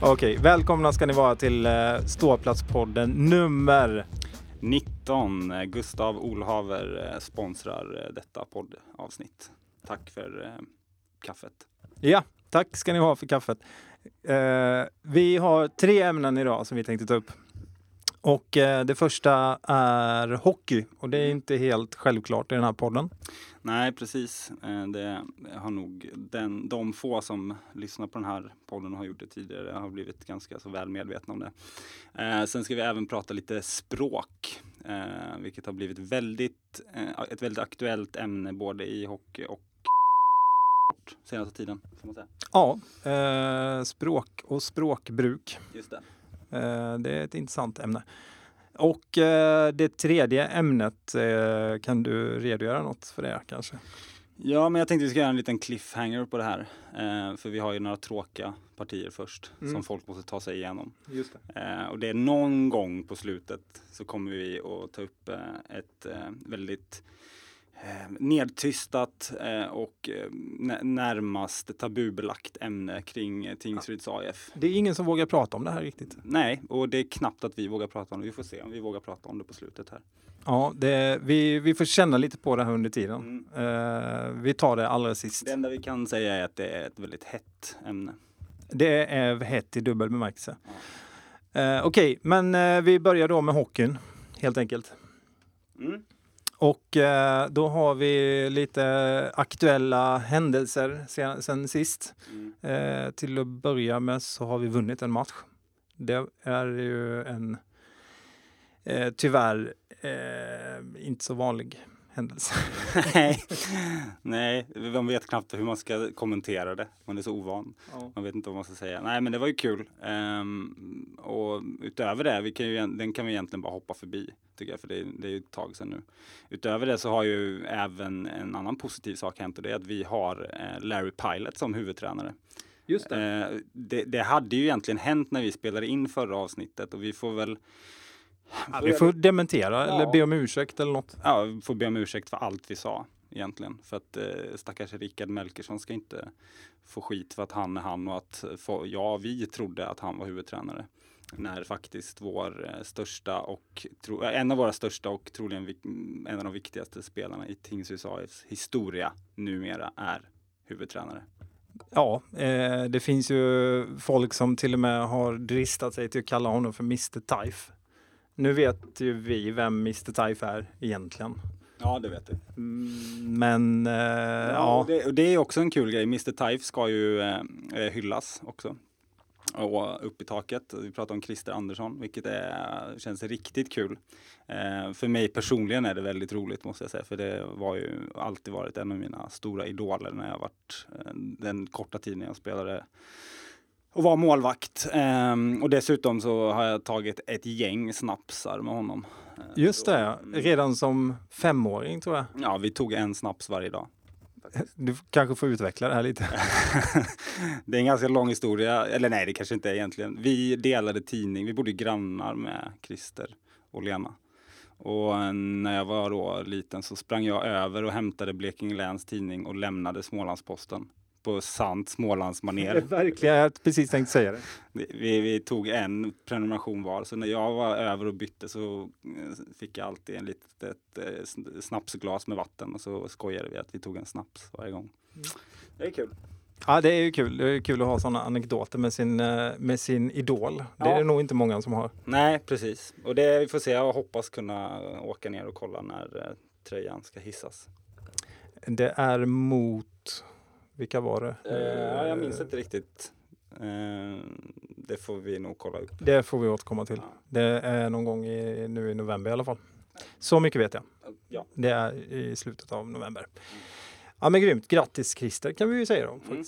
Okej, välkomna ska ni vara till eh, Ståplatspodden nummer 19. Eh, Gustav Olhaver eh, sponsrar eh, detta poddavsnitt. Tack för eh, kaffet. Ja, tack ska ni ha för kaffet. Vi har tre ämnen idag som vi tänkte ta upp. Och eh, det första är hockey och det är inte helt självklart i den här podden. Nej, precis. Eh, Det har nog den, de få som lyssnar på den här podden och har gjort det tidigare har blivit ganska så väl medvetna om det. Eh, Sen ska vi även prata lite språk, eh, vilket har blivit väldigt, eh, ett väldigt aktuellt ämne både i hockey och senaste tiden. Ja, eh, språk och språkbruk. Just det. Eh, det är ett intressant ämne. Och eh, det tredje ämnet, eh, kan du redogöra något för det kanske? Ja, men jag tänkte vi ska göra en liten cliffhanger på det här. Eh, för vi har ju några tråkiga partier först Mm. som folk måste ta sig igenom. Just det. Eh, och det är någon gång på slutet så kommer vi att ta upp eh, ett eh, väldigt eh, nedtystat eh, och nä- närmast tabubelagt ämne kring Tingsryds AIF. Det är ingen som vågar prata om det här riktigt. Nej, och det är knappt att vi vågar prata om det. Vi får se om vi vågar prata om det på slutet här. Ja, det, vi, vi får känna lite på det här under tiden. Mm. Eh, vi tar det allra sist. Det enda vi kan säga är att det är ett väldigt hett ämne. Det är hett i dubbel bemärkelse. Eh, Okej, men eh, vi börjar då med hockeyn helt enkelt. Mm. Och då har vi lite aktuella händelser sen, sen sist. Mm. Till att börja med så har vi vunnit en match. Det är ju en tyvärr eh, inte så vanlig händelse. Nej. Nej, man vet knappt hur man ska kommentera det. Man är så ovan. Man vet inte vad man ska säga. Nej, men det var ju kul. Ehm, och utöver det, vi kan ju, den kan vi egentligen bara hoppa förbi. Tycker jag, för det, är- det är ju ett tag sedan nu. Utöver det så har ju även en annan positiv sak hänt och det är att vi har eh, Larry Pilot som huvudtränare. Just Eh, det, det hade ju egentligen hänt när vi spelade in förra avsnittet och vi får väl Ja, vi får dementera eller Ja. be om ursäkt eller något. ja, vi får be om ursäkt för allt vi sa egentligen. För att eh, stackars Rickard Melkersson ska inte få skit för att han är han och att få, ja, vi trodde att han var huvudtränare. När faktiskt vår eh, största och tro, eh, en av våra största och troligen vik, en av de viktigaste spelarna i Tingsryds AIFs historia numera är huvudtränare. Ja, eh, det finns ju folk som till och med har dristat sig till att kalla honom för Mr. Taif. Nu vet ju vi vem Mr. Taif är egentligen. Ja, det vet du. Men eh, Ja, ja, det, det är också en kul grej. Mr. Taif ska ju eh, eh, hyllas också. Och upp i taket. Vi pratar om Christer Andersson, vilket är, känns riktigt kul. Eh, för mig personligen är det väldigt roligt måste jag säga. För det var ju alltid varit en av mina stora idoler när jag varit eh, den korta tiden jag spelade och var målvakt. Eh, och dessutom så har jag tagit ett gäng snapsar med honom. Eh, just det. ja. Redan som femåring tror jag. Ja, vi tog en snaps varje dag. Du kanske får utveckla det här lite. det är en ganska lång historia, eller nej det kanske inte är egentligen. Vi delade tidning, vi bodde grannar med Christer och Lena. Och eh, när jag var då liten så sprang jag över och hämtade Blekinge Läns tidning och lämnade Smålandsposten på sant Smålandsmanér. Verkligen, jag hade precis tänkt säga det. Vi, vi tog en prenumeration var, så när jag var över och bytte så eh, fick jag alltid en litet ett, eh, sn- snapsglas med vatten och så skojade vi att vi tog en snaps varje gång. Det är kul. Ja, det är ju kul. Det är kul att ha sådana anekdoter med sin, eh, med sin idol. Det Ja. är det nog inte många som har. Nej, precis. Och det vi får se. Jag hoppas kunna åka ner och kolla när tröjan ska hissas. Det är mot, vilka var det? Eh, jag minns inte riktigt. Eh, det får vi nog kolla upp. Det får vi återkomma till. Ja. Det är någon gång i, nu i november i alla fall. Så mycket vet jag. Ja. Det är i slutet av november. Ja men grymt. Grattis Christer kan vi ju säga då. Mm.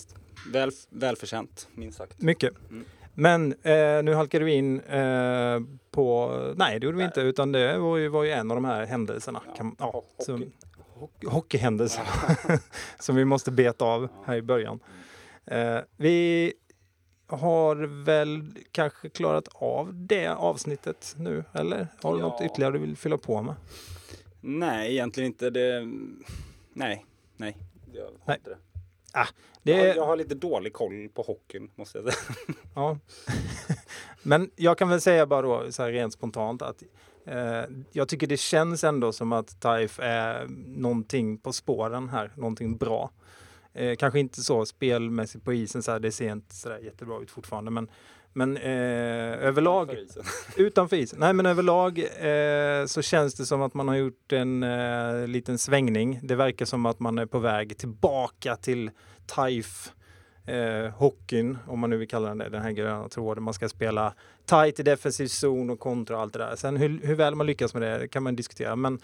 Väl, välförtjänt, minst sagt. Mycket. Mm. Men eh, nu halkade vi in eh, på, nej det gjorde vi inte, utan det var ju, var ju en av de här händelserna. Ja, Kan, ja, som, hockey- hockeyhändelserna som vi måste beta av här i början. Eh, vi har väl kanske klarat av det avsnittet nu, eller? Har du Ja. något ytterligare du vill fylla på med? Nej, egentligen inte. Det... Nej, nej. Jag har Nej. inte det. Det Jag, har, jag har lite dålig koll på hockeyn, måste jag säga. Ja. Men jag kan väl säga bara då så här rent spontant att jag tycker det känns ändå som att Taif är någonting på spåren här, någonting bra. Eh, kanske inte så spelmässigt på isen, så här, det ser inte så jättebra ut fortfarande, men, men eh, överlag För isen. Utanför isen? Nej men överlag eh, så känns det som att man har gjort en eh, liten svängning. Det verkar som att man är på väg tillbaka till TAIF eh, hockeyn, om man nu vill kalla den det, den här gröna tråden. Man ska spela tight i defensiv zon och kontra och allt det där. Sen hur, hur väl man lyckas med det, det kan man diskutera. Men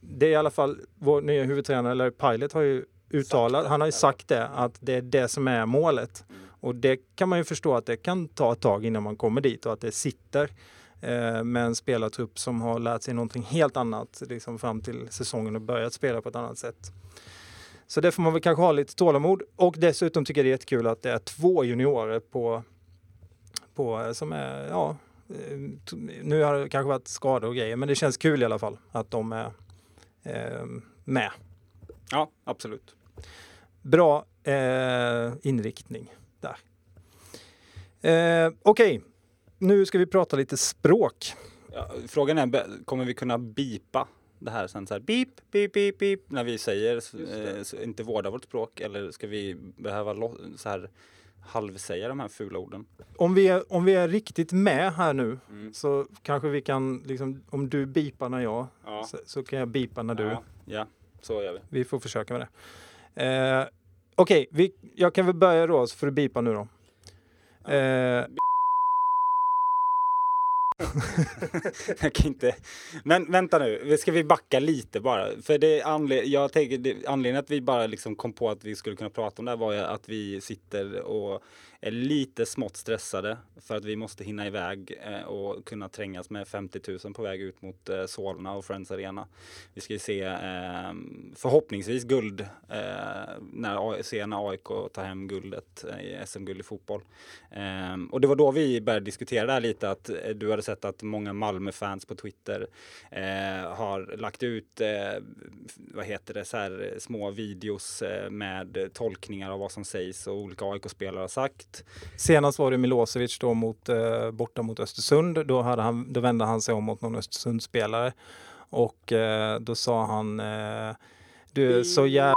det är i alla fall vår nya huvudtränare, eller Pilot, har ju uttalat, det, han har ju sagt det, att det är det som är målet. Och det kan man ju förstå att det kan ta ett tag innan man kommer dit och att det sitter eh, med en spelartrupp som har lärt sig någonting helt annat liksom fram till säsongen och börjat spela på ett annat sätt. Så det får man väl kanske ha lite tålamod och dessutom tycker jag det är jättekul att det är två juniorer på, på eh, som är, ja, eh, nu har det kanske varit skador och grejer men det känns kul i alla fall att de är eh, med. Ja, absolut. Bra eh, inriktning där. Eh, Okej, nu ska vi prata lite språk. Ja, frågan är, kommer vi kunna bipa det här sen så här beep, beep, beep, beep när vi säger eh, inte vårda vårt språk eller ska vi behöva så här halvsäga de här fula orden? Om vi, är, om vi är riktigt med här nu Mm. så kanske vi kan, liksom, om du bipar när jag, Ja. så, så kan jag bipa när du. Ja, ja, så gör vi. Vi får försöka med det. Eh, Okej, vi- jag kan väl börja då så får du bipa nu då. Eh, Jag kan inte. Men vänta nu, ska vi backa lite bara? För det anled- jag tänker, det, anledningen att vi bara liksom kom på att vi skulle kunna prata om det här var ju att vi sitter och är lite smått stressade för att vi måste hinna iväg eh, och kunna trängas med 50 000 på väg ut mot eh, Solna och Friends Arena. Vi ska ju se ehm, förhoppningsvis guld eh, när, se när AIK tar hem guldet i SM-guld i fotboll. Ehm, och det var då vi började diskutera det här lite att du hade sett att många Malmö-fans på Twitter har lagt ut, vad heter det, så här små videos med tolkningar av vad som sägs och olika AIK-spelare har sagt senast var det Milosevic då mot, eh, borta mot Östersund. Då, hade han, då vände han sig om mot någon Östersundsspelare och eh, då sa han eh, du är så jävla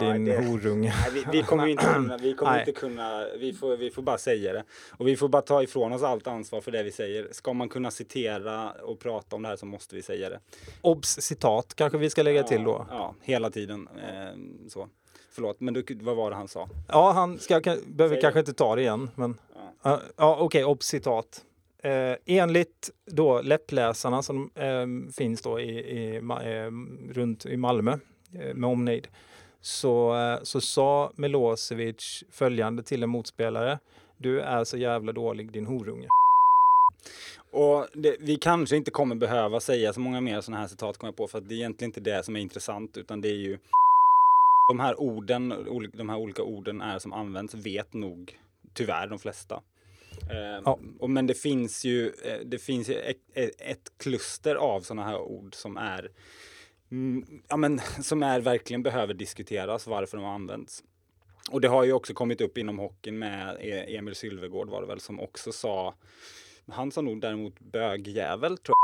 din det- horunge. Nej, vi, vi kommer inte kunna, vi kommer Nej. inte kunna, vi får, vi får bara säga det. Och vi får bara ta ifrån oss allt ansvar för det vi säger. Ska man kunna citera och prata om det här så måste vi säga det. Obs citat kanske vi ska lägga till då. Ja, ja hela tiden. Eh, så. Förlåt, men du, vad var det han sa? Ja, han ska, kan, behöver Säg kanske inte ta det igen. Men, Ja. ja, Okej, obs citat. Eh, enligt då läppläsarna som eh, finns då i, i, eh, runt i Malmö eh, med omnejd så, eh, så sa Milosevic följande till en motspelare. Du är så jävla dålig din horunge. Och det, vi kanske inte kommer behöva säga så många mer sådana här citat kommer jag på för att det är egentligen inte det som är intressant utan det är ju de här orden, de här olika orden är som används vet nog tyvärr de flesta. Eh, Ja. men det finns ju, eh, det finns ju ett, ett, kluster av sådana här ord som är mm, ja, men, som är verkligen behöver diskuteras varför de används. Och det har ju också kommit upp inom hockeyn med E- Emil Sylvegård var det väl som också sa han sa nog däremot bögjävel tror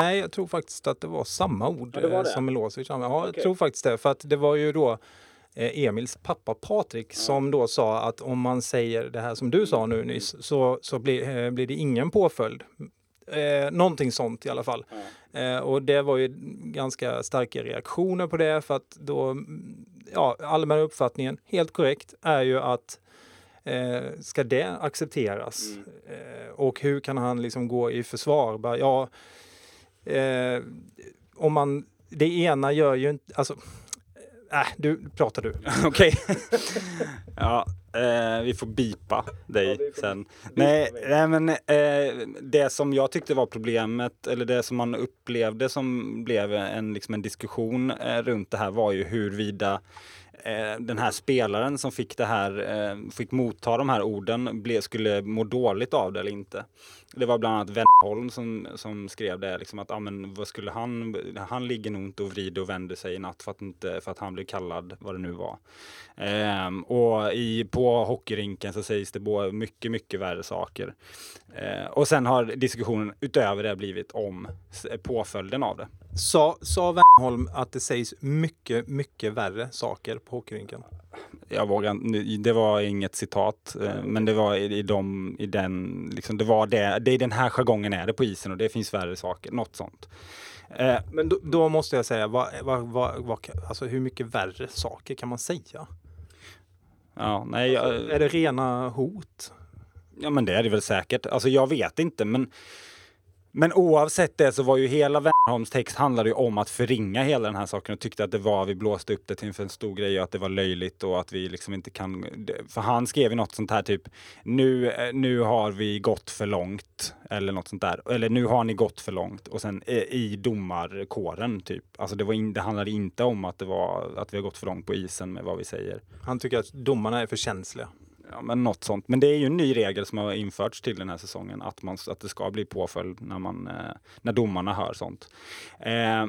Nej, jag tror faktiskt att det var samma ord Ja, var eh, som Milosevic. Ja, Okej. jag tror faktiskt det. För att det var ju då eh, Emils pappa Patrik som då sa att om man säger det här som du sa nu nyss så, så blir, eh, blir det ingen påföljd. Eh, någonting sånt i alla fall. Eh, och det var ju ganska starka reaktioner på det för att då, mm, ja, allmänna uppfattningen, helt korrekt, är ju att eh, ska det accepteras? Mm. Eh, och hur kan han liksom gå i försvar? Bara, ja, eh, om man, det ena gör ju inte, alltså, äh, du, pratar du. Okej. ja, Eh, vi får bipa dig Ja, får sen. bipa Nej, nej men eh, det som jag tyckte var problemet, eller det som man upplevde som blev en, liksom en diskussion eh, runt det här var ju huruvida eh, den här spelaren som fick det här, eh, fick motta de här orden, ble, skulle må dåligt av det eller inte. Det var bland annat Wennerholm som, som skrev det, liksom att ah, men, vad skulle han, han ligger nog inte och vrider och vänder sig i natt för att, inte, för att han blev kallad, vad det nu var. Ehm, och i, på hockeyrinken så sägs det både mycket, mycket värre saker. Ehm, och sen har diskussionen utöver det blivit om påföljden av det. Sa, sa att det sägs mycket, mycket värre saker på hockeyrinken? Jag vågar, det var inget citat, eh, men det var i, i, de, i den, liksom, det var det, det är den här jargongen är det på isen och det finns värre saker, något sånt. Eh, Men då, då måste jag säga, vad, vad, vad, vad, alltså hur mycket värre saker kan man säga? ja, nej, jag, Är det rena hot? Ja men det är det väl säkert. Alltså jag vet inte men men oavsett det så var ju hela Wennerholms text handlade ju om att förringa hela den här saken och tyckte att det var, vi blåste upp det till en stor grej och att det var löjligt och att vi liksom inte kan, för han skrev ju något sånt här typ, nu, eh, nu har vi gått för långt eller något sånt där, eller nu har ni gått för långt och sen eh, i domarkåren typ. Alltså det, var in, det handlade inte om att det var, att vi har gått för långt på isen med vad vi säger. Han tycker att domarna är för känsliga. Ja, men något sånt. Men det är ju en ny regel som har införts till den här säsongen, att, man, att det ska bli påföljd när, man, eh, när domarna hör sånt. Eh,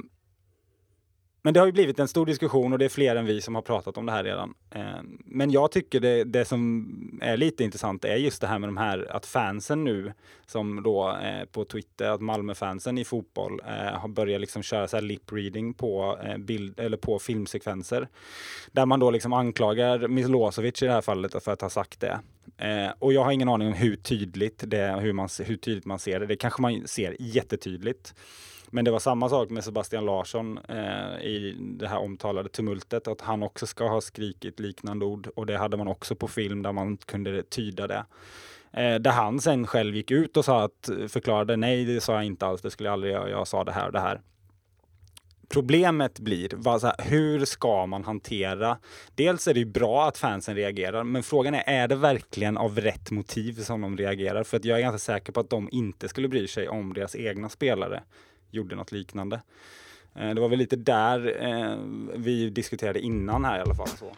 men det har ju blivit en stor diskussion och det är fler än vi som har pratat om det här redan. Eh, men jag tycker det, det som är lite intressant är just det här med de här att fansen nu som då eh, på Twitter, att Malmöfansen i fotboll eh, har börjat liksom köra så här lip reading på, bild, eller på filmsekvenser. Där man då liksom anklagar Milosevic i det här fallet för att ha sagt det. Eh, och jag har ingen aning om hur tydligt det hur, man, hur tydligt man ser det. Det kanske man ser jättetydligt. Men det var samma sak med Sebastian Larsson eh, i det här omtalade tumultet, att han också ska ha skrikit liknande ord och det hade man också på film där man kunde tyda det. Eh, där han sen själv gick ut och sa att, förklarade nej, det sa jag inte alls, det skulle jag aldrig göra, jag sa det här och det här. Problemet blir, vad, så här, hur ska man hantera? Dels är det ju bra att fansen reagerar, men frågan är, är det verkligen av rätt motiv som de reagerar? För att jag är ganska säker på att de inte skulle bry sig om deras egna spelare gjorde något liknande. Eh, det var väl lite där eh, vi diskuterade innan här i alla fall. Så.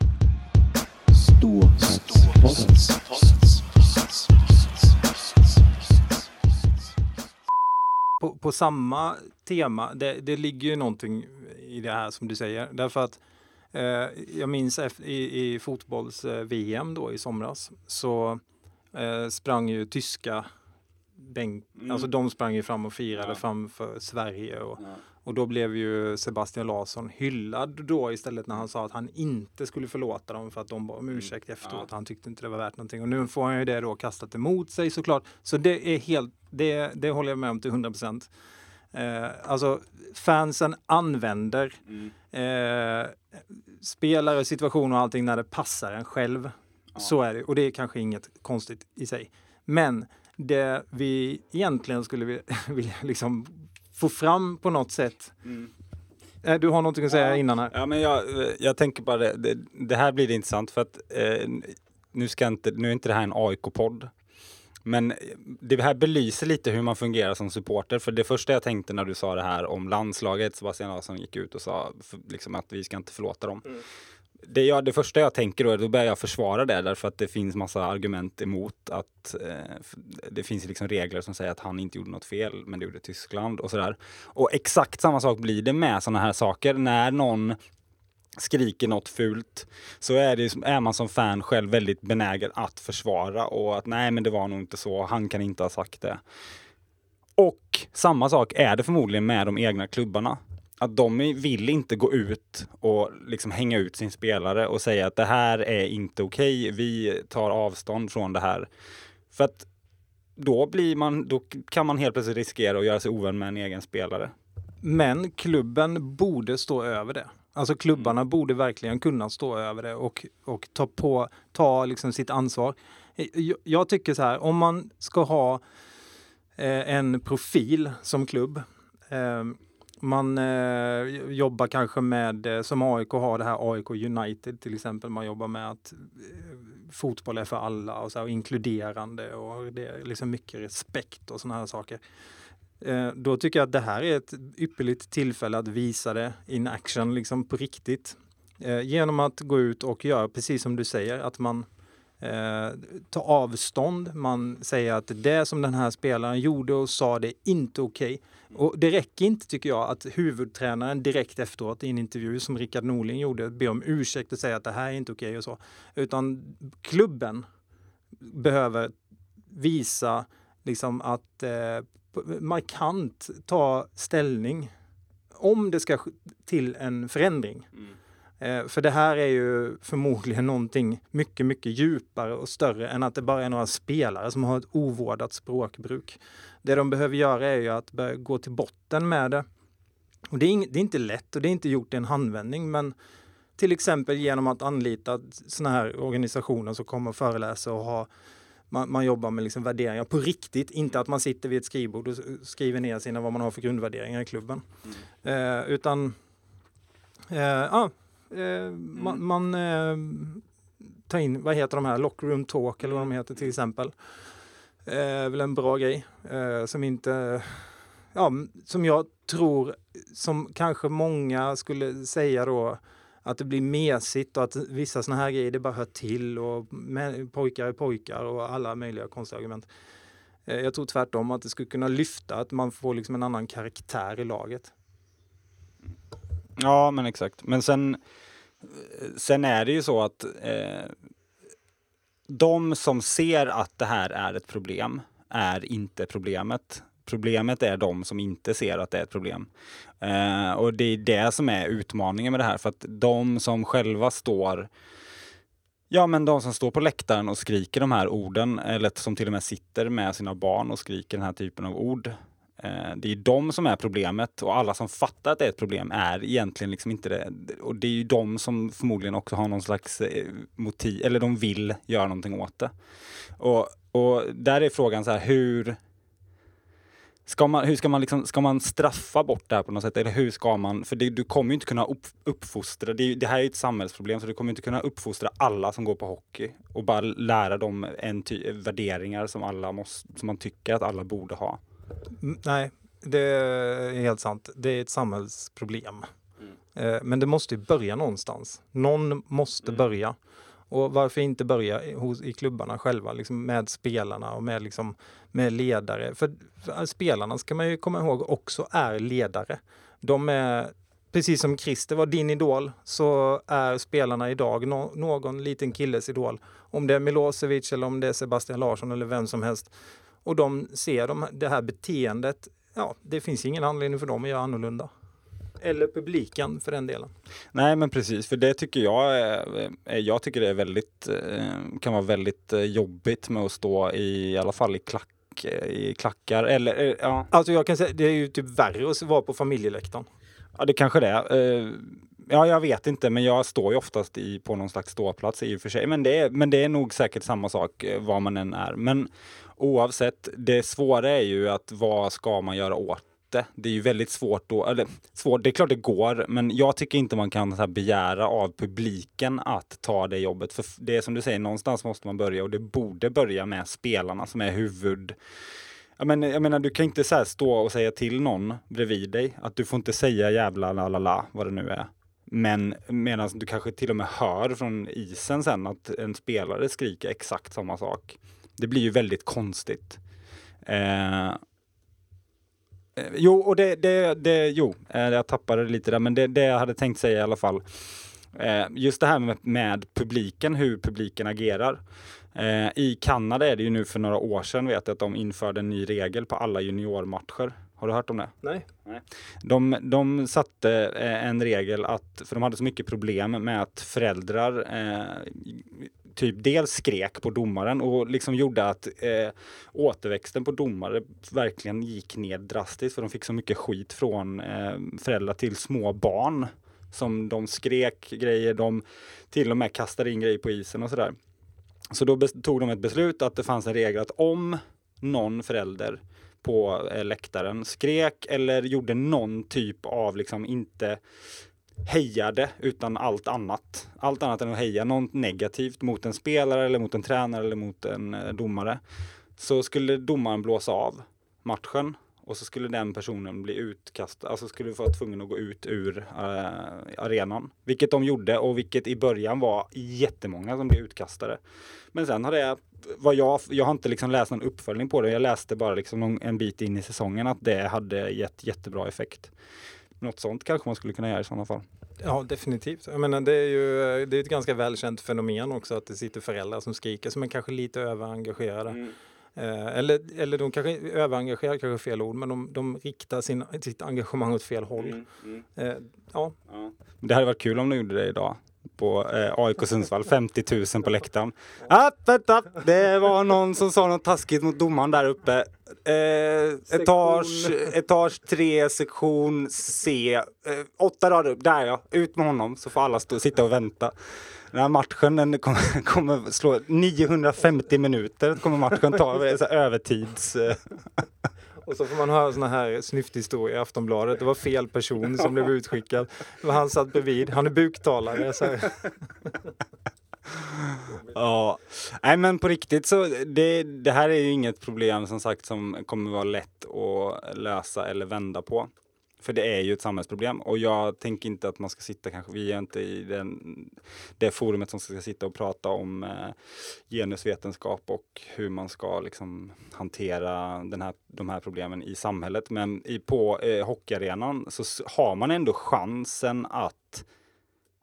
På, på samma tema, det, det ligger ju någonting i det här som du säger. Därför att eh, jag minns i, i fotbolls-VM eh, då i somras så eh, sprang ju tyska bänk, Mm. alltså de sprang ju fram och firade Ja. framför Sverige och, och då blev ju Sebastian Larsson hyllad då istället när han sa att han inte skulle förlåta dem för att de bad om ursäkt efteråt. Mm. Ja. Han tyckte inte det var värt någonting och nu får han ju det då kastat emot sig såklart. Så det är helt, det, det håller jag med om till 100 procent. Eh, alltså fansen använder Mm. eh, spelare, situationer och allting när det passar en själv. Så är det och det är kanske inget konstigt i sig. Men det vi egentligen skulle vilja, liksom få fram på något sätt. Mm. Eh, Du har någonting att säga Ja. innan här. Ja, men jag, jag tänker bara det, det, det här blir intressant för att eh, nu, ska inte, nu är inte det här en AIK-podd. Men det här belyser lite hur man fungerar som supporter. För det första jag tänkte när du sa det här om landslaget, Sebastian Larsson gick ut och sa för, liksom att vi ska inte förlåta dem. Det, jag, det första jag tänker då är då börjar jag försvara det därför att det finns massa argument emot att eh, det finns liksom regler som säger att han inte gjorde något fel men det gjorde Tyskland och sådär. Och exakt samma sak blir det med sådana här saker. När någon skriker något fult så är, det, är man som fan själv väldigt benägen att försvara och att nej men det var nog inte så, han kan inte ha sagt det. Och samma sak är det förmodligen med de egna klubbarna. Att de vill inte gå ut och liksom hänga ut sin spelare och säga att det här är inte okej, vi tar avstånd från det här. För att då, blir man, då kan man helt plötsligt riskera att göra sig ovän med en egen spelare. Men klubben borde stå över det. Alltså klubbarna borde verkligen kunna stå över det och, och ta, på, ta liksom sitt ansvar. Jag, jag tycker så här, om man ska ha eh, en profil som klubb. Eh, man eh, jobbar kanske med, eh, som AIK har det här AIK United till exempel. Man jobbar med att eh, fotboll är för alla och, så här, och inkluderande och det är liksom mycket respekt och sådana här saker. Eh, då tycker jag att det här är ett ypperligt tillfälle att visa det in action, liksom på riktigt. Eh, genom att gå ut och göra precis som du säger, att man eh, tar avstånd. Man säger att det som den här spelaren gjorde och sa, det är inte okej. Okay. Och det räcker inte, tycker jag, att huvudtränaren direkt efteråt i en intervju som Rickard Norling gjorde, ber om ursäkt och säger att det här är inte okej okay och så. Utan klubben behöver visa liksom att eh, markant ta ställning om det ska till en förändring. Mm. Eh, för det här är ju förmodligen någonting mycket, mycket djupare och större än att det bara är några spelare som har ett ovårdat språkbruk. Det de behöver göra är ju att gå till botten med det. Och det är, det är inte lätt och det är inte gjort i en handvändning, men till exempel genom att anlita sådana här organisationer som kommer och föreläser och har man, man, jobbar med liksom värderingar på riktigt, inte att man sitter vid ett skrivbord och skriver ner sina vad man har för grundvärderingar i klubben. Mm. Eh, utan eh, ja, eh, man, mm. man eh, tar in, vad heter de här, lockroom talk eller vad de heter till exempel. Eh, väl en bra grej eh, som inte, ja, som jag tror, som kanske många skulle säga då, att det blir mesigt och att vissa sådana här grejer det bara hör till och pojkar är pojkar och alla möjliga konstiga argument. Eh, jag tror tvärtom att det skulle kunna lyfta att man får liksom en annan karaktär i laget. Ja, men exakt. Men sen, sen är det ju så att eh, de som ser att det här är ett problem är inte problemet. Problemet är de som inte ser att det är ett problem. Eh, och det är det som är utmaningen med det här, för att de som själva står Ja, men de som står på läktaren och skriker de här orden, eller som till och med sitter med sina barn och skriker den här typen av ord. Eh, det är de som är problemet och alla som fattar att det är ett problem är egentligen liksom inte det. Och det är ju de som förmodligen också har någon slags eh, motiv, eller de vill göra någonting åt det. Och, och där är frågan så här, hur Ska man, hur ska man, liksom, ska man straffa bort det här på något sätt? Eller hur ska man, för det, du kommer ju inte kunna upp, uppfostra, det, det, här är ju ett samhällsproblem, så du kommer inte kunna uppfostra alla som går på hockey och bara lära dem en ty, värderingar som, alla måste, som man tycker att alla borde ha. Mm, nej, det är helt sant. Det är ett samhällsproblem. Mm. Eh, men det måste ju börja någonstans. Någon måste mm. börja. Och varför inte börja hos, i klubbarna själva liksom med spelarna och med, liksom, med ledare. För, för spelarna ska man ju komma ihåg också är ledare. De är, precis som Christer var din idol, så är spelarna idag no, någon liten killes idol. Om det är Milosevic eller om det är Sebastian Larsson eller vem som helst. Och de ser de, det här beteendet. Ja, det finns ingen anledning för dem att göra annorlunda eller publiken för den delen. Nej, men precis, för det tycker jag är, jag tycker det är väldigt, eh, kan vara väldigt eh, jobbigt med att stå i, i alla fall i klack, i klackar eller ja. Alltså jag kan säga, det är ju typ värre att vara på familjeläktaren. Ja, det kanske det är. Ja, jag vet inte, men jag står ju oftast i, på någon slags ståplats i och för sig. Men det, är, men det är nog säkert samma sak eh, var man än är. Men oavsett, det svåra är ju att vad ska man göra åt det? Det är ju väldigt svårt då, eller svårt, det är klart det går, men jag tycker inte man kan så begära av publiken att ta det jobbet. För det är som du säger, någonstans måste man börja och det borde börja med spelarna som är huvud jag menar, jag menar, du kan inte så stå och säga till någon bredvid dig att du får inte säga jävla la la la, vad det nu är. Men medan du kanske till och med hör från isen sen att en spelare skriker exakt samma sak. Det blir ju väldigt konstigt. Eh, eh, jo, och det, det, det jo, eh, jag tappade lite där, men det, det jag hade tänkt säga i alla fall. Eh, just det här med, med publiken, hur publiken agerar. Eh, I Kanada är det ju nu för några år sedan vet jag att de införde en ny regel på alla juniormatcher. Har du hört om det? Nej. Nej. De, de satte en regel att, för de hade så mycket problem med att föräldrar eh, typ dels skrek på domaren och liksom gjorde att eh, återväxten på domare verkligen gick ner drastiskt för de fick så mycket skit från eh, föräldrar till små barn som de skrek grejer, de till och med kastade in grejer på isen och sådär. Så då tog de ett beslut att det fanns en regel att om någon förälder på eh, läktaren skrek eller gjorde någon typ av liksom inte hejade utan allt annat. Allt annat än att heja något negativt mot en spelare eller mot en tränare eller mot en eh, domare. Så skulle domaren blåsa av matchen och så skulle den personen bli utkastad, alltså skulle vara tvungen att gå ut ur uh, arenan. Vilket de gjorde och vilket i början var jättemånga som blev utkastade. Men sen har det, vad jag, jag har inte liksom läst någon uppföljning på det, jag läste bara liksom en bit in i säsongen att det hade gett jättebra effekt. Något sånt kanske man skulle kunna göra i sådana fall. Ja, definitivt. Jag menar, det är ju det är ett ganska välkänt fenomen också att det sitter föräldrar som skriker som är kanske lite överengagerade. Mm. Eh, eller, eller de kanske överengagerade, kanske fel ord, men de, de riktar sin, sitt engagemang åt fel håll. Mm, mm. Eh, ja. ja. Det hade varit kul om de gjorde det idag på eh, AIK Sundsvall, 50 000 på läktaren. App, app, app. Det var någon som sa något taskigt mot domaren där uppe. Eh, etage, etage 3, sektion C, eh, åtta rader upp. Där ja, ut med honom så får alla stå, sitta och vänta. Den här matchen den kommer, kommer slå 950 minuter kommer matchen ta, så övertids... Och så får man höra såna här snyfthistorier i Aftonbladet. Det var fel person som blev utskickad. Han satt bredvid. Han är buktalare. Så ja, nej men på riktigt så det, det här är ju inget problem som sagt som kommer vara lätt att lösa eller vända på. För det är ju ett samhällsproblem och jag tänker inte att man ska sitta kanske, vi är inte i den, det forumet som ska sitta och prata om eh, genusvetenskap och hur man ska liksom hantera den här, de här problemen i samhället. Men i, på eh, hockeyarenan så har man ändå chansen att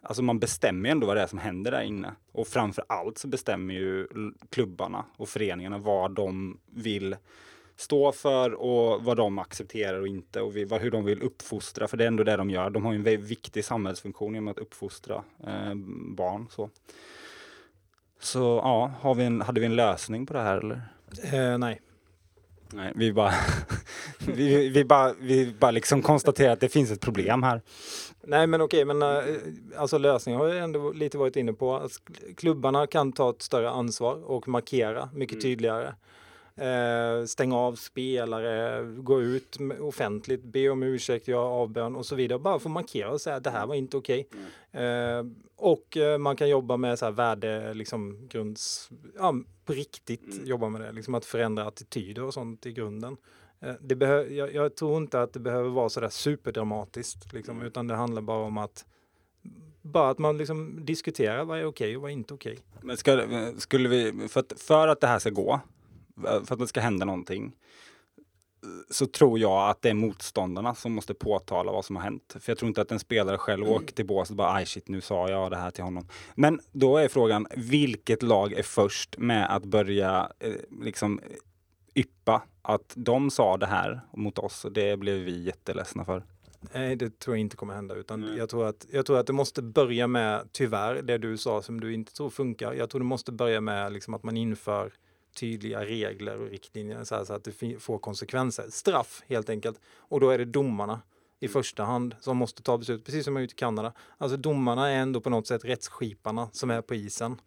Alltså man bestämmer ju ändå vad det är som händer där inne. Och framför allt så bestämmer ju klubbarna och föreningarna vad de vill stå för och vad de accepterar och inte och hur de vill uppfostra. För det är ändå det de gör. De har en viktig samhällsfunktion genom att uppfostra eh, barn. Så, så ja, har vi en, hade vi en lösning på det här eller? Eh, nej. Nej, vi bara, vi, vi, bara, vi bara liksom konstaterar att det finns ett problem här. Nej men okej, men äh, alltså lösningen har jag ändå lite varit inne på. Klubbarna kan ta ett större ansvar och markera mycket mm. tydligare eh, stänga av spelare, gå ut offentligt, be om ursäkt, göra avbön och så vidare. Bara få markera och säga att det här var inte okej. Okay. Eh, och eh, man kan jobba med så här värde, liksom grunds, ja, på riktigt mm. jobba med det, liksom att förändra attityder och sånt i grunden. Eh, det behö, jag, jag, tror inte att det behöver vara så där superdramatiskt, liksom, mm. utan det handlar bara om att bara att man liksom diskuterar vad är okej okay och vad är inte okej. Okay. Men ska, skulle vi, för att, för att det här ska gå, för att det ska hända någonting så tror jag att det är motståndarna som måste påtala vad som har hänt. För jag tror inte att en spelare själv mm. åker till båset och bara aj shit nu sa jag det här till honom. Men då är frågan vilket lag är först med att börja eh, liksom yppa att de sa det här mot oss och det blev vi jätteledsna för. Nej, det tror jag inte kommer hända. Utan mm. jag, tror att, jag tror att det måste börja med, tyvärr, det du sa som du inte tror funkar. Jag tror det måste börja med liksom att man inför tydliga regler och riktlinjer så, så, att det får konsekvenser. Straff helt enkelt. Och då är det domarna i mm. första hand som måste ta beslut, precis som man gjort i Kanada. Alltså domarna är ändå på något sätt rättsskiparna som är på isen.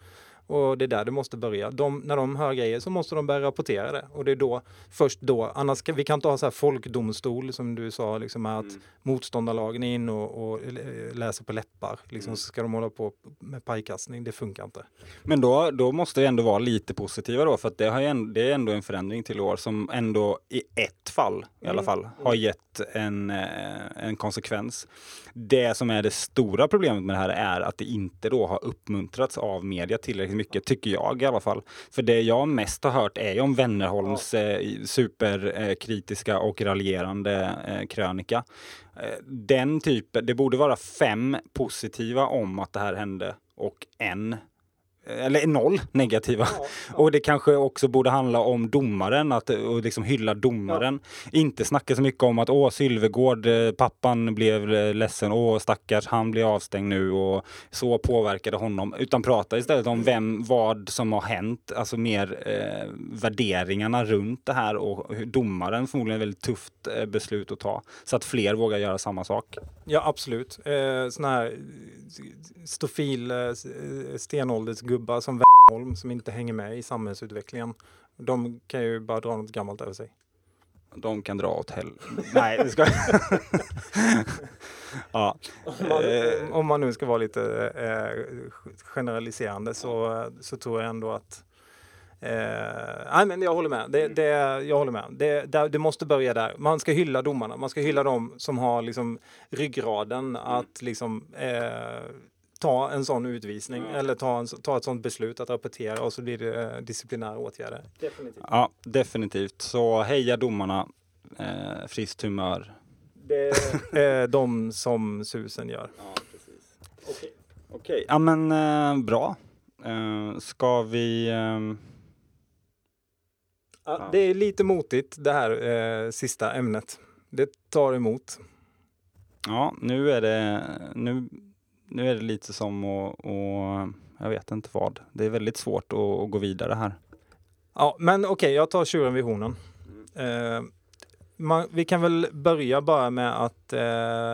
Och det är där det måste börja. De, när de hör grejer så måste de börja rapportera det. Och det är då, först då, annars kan vi kan inte ha så här folkdomstol som du sa, liksom att mm. motståndarlagen är in och, och läser på läppar. Liksom, mm. Så ska de hålla på med pajkastning, det funkar inte. Men då, då måste vi ändå vara lite positiva då, för att det, har en, det är ändå en förändring till år som ändå i ett fall i alla mm. fall har gett en, eh, en konsekvens. Det som är det stora problemet med det här är att det inte då har uppmuntrats av media tillräckligt mycket, tycker jag i alla fall. För det jag mest har hört är ju om Wennerholms eh, superkritiska och raljerande eh, krönika. Eh, den typen, det borde vara fem positiva om att det här hände och en eller noll negativa. Ja, ja. Och det kanske också borde handla om domaren, att och liksom hylla domaren. Ja. Inte snacka så mycket om att åh, Sylvegård, eh, pappan blev eh, ledsen, åh stackars, han blir avstängd nu och så påverkade honom. Utan prata istället om vem, vad som har hänt, alltså mer eh, värderingarna runt det här och domaren förmodligen är väldigt tufft eh, beslut att ta. Så att fler vågar göra samma sak. Ja, absolut. Eh, såna här stofil eh, stenålders gubbar som Wernholm som inte hänger med i samhällsutvecklingen. De kan ju bara dra något gammalt över sig. De kan dra åt helvete. Nej, det ska Ja. Man, om man nu ska vara lite eh, generaliserande så, så tror jag ändå att Eh, nej, men jag håller med. Det, det, jag håller med. Det, det, det, måste börja där. Man ska hylla domarna. Man ska hylla dem som har liksom ryggraden att liksom eh, ta en sån utvisning mm. eller ta, en, ta ett sånt beslut att rapportera och så blir det eh, disciplinära åtgärder. Definitivt. Ja, definitivt. Så heja domarna. Eh, friskt humör. Det är de som susen gör. Ja, precis. Okej, okay. okay. ja men eh, bra. Eh, ska vi eh, Ja, det är lite motigt det här eh, sista ämnet. Det tar emot. Ja, nu är det, nu, nu är det lite som att, jag vet inte vad. Det är väldigt svårt att, att gå vidare här. Ja, men okej, okay, jag tar tjuren vid hornen. Eh, man, vi kan väl börja bara med att eh,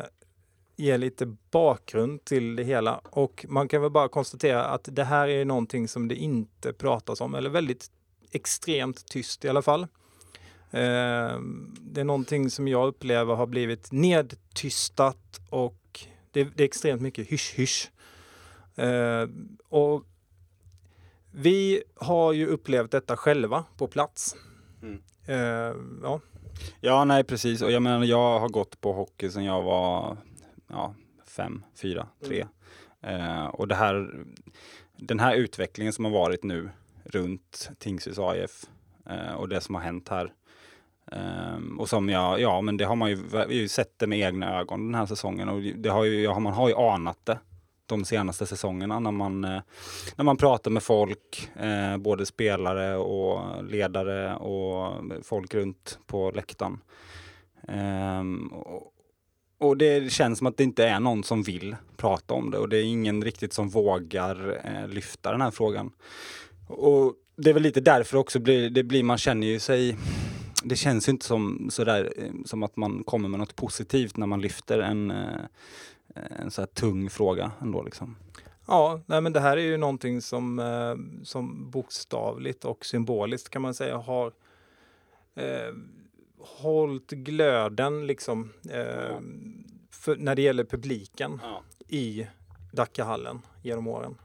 ge lite bakgrund till det hela och man kan väl bara konstatera att det här är någonting som det inte pratas om eller väldigt extremt tyst i alla fall. Eh, det är någonting som jag upplever har blivit nedtystat och det, det är extremt mycket hysch-hysch. Eh, och vi har ju upplevt detta själva på plats. Mm. Eh, ja. ja, nej precis. Och jag menar, jag har gått på hockey sedan jag var ja, fem, fyra, tre. Mm. Eh, och det här, den här utvecklingen som har varit nu runt Tingsryds AIF eh, och det som har hänt här. Um, och som jag, ja men det har man ju, ju sett det med egna ögon den här säsongen och det har ju, ja, man har ju anat det de senaste säsongerna när man, eh, när man pratar med folk, eh, både spelare och ledare och folk runt på läktaren. Um, och, och det känns som att det inte är någon som vill prata om det och det är ingen riktigt som vågar eh, lyfta den här frågan. Och det är väl lite därför också blir, det blir, man känner ju sig det känns inte som sådär eh, som att man kommer med något positivt när man lyfter en, eh, en så här tung fråga ändå liksom. Ja, nej men det här är ju någonting som, eh, som bokstavligt och symboliskt kan man säga har eh, hållit glöden liksom eh, för, när det gäller publiken ja. i Dackahallen genom åren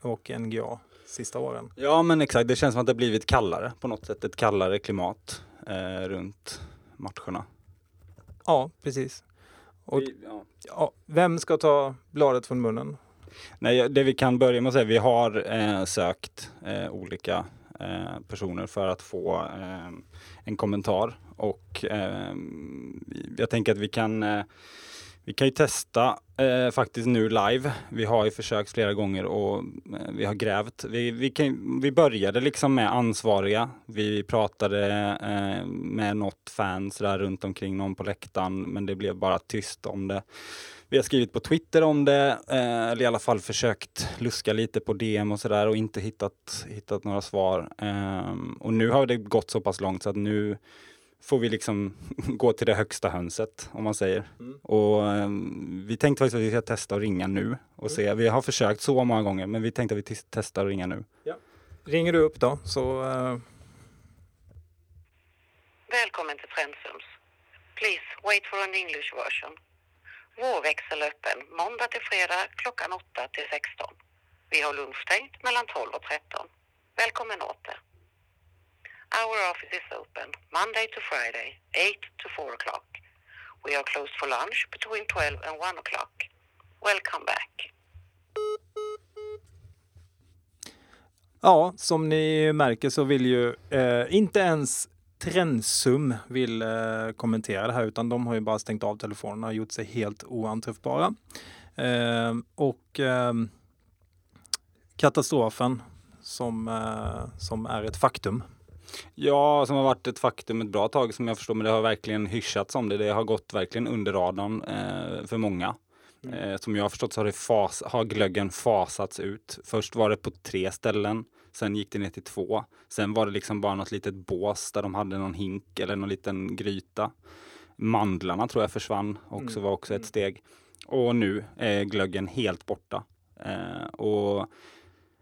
och NGA sista åren. Ja men exakt, det känns som att det blivit kallare på något sätt. Ett kallare klimat eh, runt matcherna. Ja, precis. Och, vi, ja. Ja, vem ska ta bladet från munnen? Nej, det vi kan börja med att säga, vi har eh, sökt eh, olika eh, personer för att få eh, en kommentar och eh, jag tänker att vi kan vi kan ju testa eh, faktiskt nu live. Vi har ju försökt flera gånger och eh, vi har grävt. Vi, vi, kan, vi började liksom med ansvariga. Vi pratade eh, med något fans där runt omkring någon på läktaren, men det blev bara tyst om det. Vi har skrivit på Twitter om det, eh, eller i alla fall försökt luska lite på DM och sådär och inte hittat, hittat några svar. Ehm, och nu har det gått så pass långt så att nu får vi liksom gå till det högsta hönset om man säger. Mm. Och um, vi tänkte faktiskt att vi ska testa att ringa nu och mm. se. Vi har försökt så många gånger men vi tänkte att vi testar att ringa nu. Ja. Ringer du upp då så... Uh... Välkommen till Frändsums. Please wait for an English version. Vår växel öppen måndag till fredag klockan 8 till 16. Vi har lunchstängt mellan 12 och 13. Välkommen åter. Our office is open Monday to Friday, 8 to 4 o'clock. We are closed for lunch between 12 and 1 o'clock. Welcome back. Ja, som ni märker så vill ju eh, inte ens Trensum vill eh, kommentera det här utan de har ju bara stängt av telefonerna och gjort sig helt oanträffbara. Eh, och ehm, katastrofen som, eh, som är ett faktum Ja, som har varit ett faktum ett bra tag som jag förstår, men det har verkligen hyschats om det. Det har gått verkligen under radarn eh, för många. Mm. Eh, som jag har förstått så har, fas, har glöggen fasats ut. Först var det på tre ställen, sen gick det ner till två. Sen var det liksom bara något litet bås där de hade någon hink eller någon liten gryta. Mandlarna tror jag försvann också, mm. var också ett mm. steg. Och nu är glöggen helt borta. Eh, och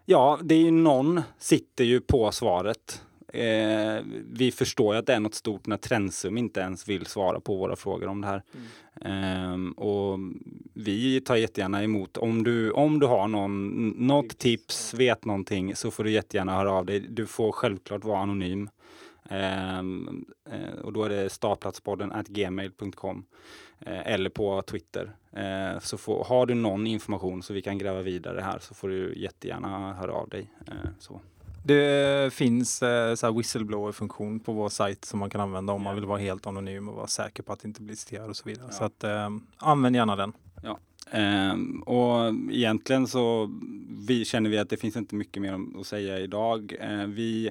ja, det är ju någon sitter ju på svaret Eh, vi förstår ju att det är något stort när Trensum inte ens vill svara på våra frågor om det här. Mm. Eh, och vi tar jättegärna emot. Om du, om du har någon, något tips, vet någonting så får du jättegärna höra av dig. Du får självklart vara anonym. Ehm, eh, och då är det startplatspodden at gmail.com eh, eller på Twitter. Eh, så får, har du någon information så vi kan gräva vidare här så får du jättegärna höra av dig. Eh, så. Det finns eh, så whistleblower-funktion på vår sajt som man kan använda om man vill vara helt anonym och vara säker på att inte bli citerad och så vidare. Ja. Så att, eh, använd gärna den. Ehm, och egentligen så vi, känner vi att det finns inte mycket mer att säga idag. Eh, vi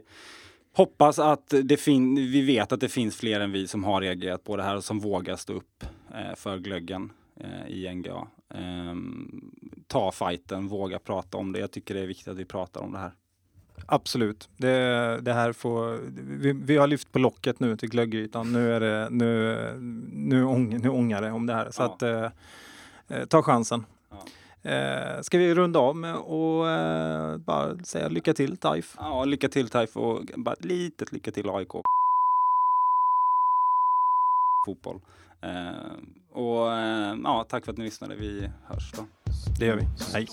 hoppas att det fin- vi vet att det finns fler än vi som har reagerat på det här och som vågar stå upp eh, för glöggen eh, i NGA. Ehm, ta fighten, våga prata om det. Jag tycker det är viktigt att vi pratar om det här. Absolut. Det, det här får, vi, vi har lyft på locket nu till glöggytan. Nu är det, nu, nu, ång, nu ångar det om det här. Så Ja. att, eh, eh, ta chansen. Ja. Eh, ska vi runda av med och eh, bara säga lycka till Taif. Ja, lycka till Taif och bara ett litet lycka till AIK. Fotboll. Eh, och eh, ja, tack för att ni lyssnade. Vi hörs då. Det gör vi. Hej.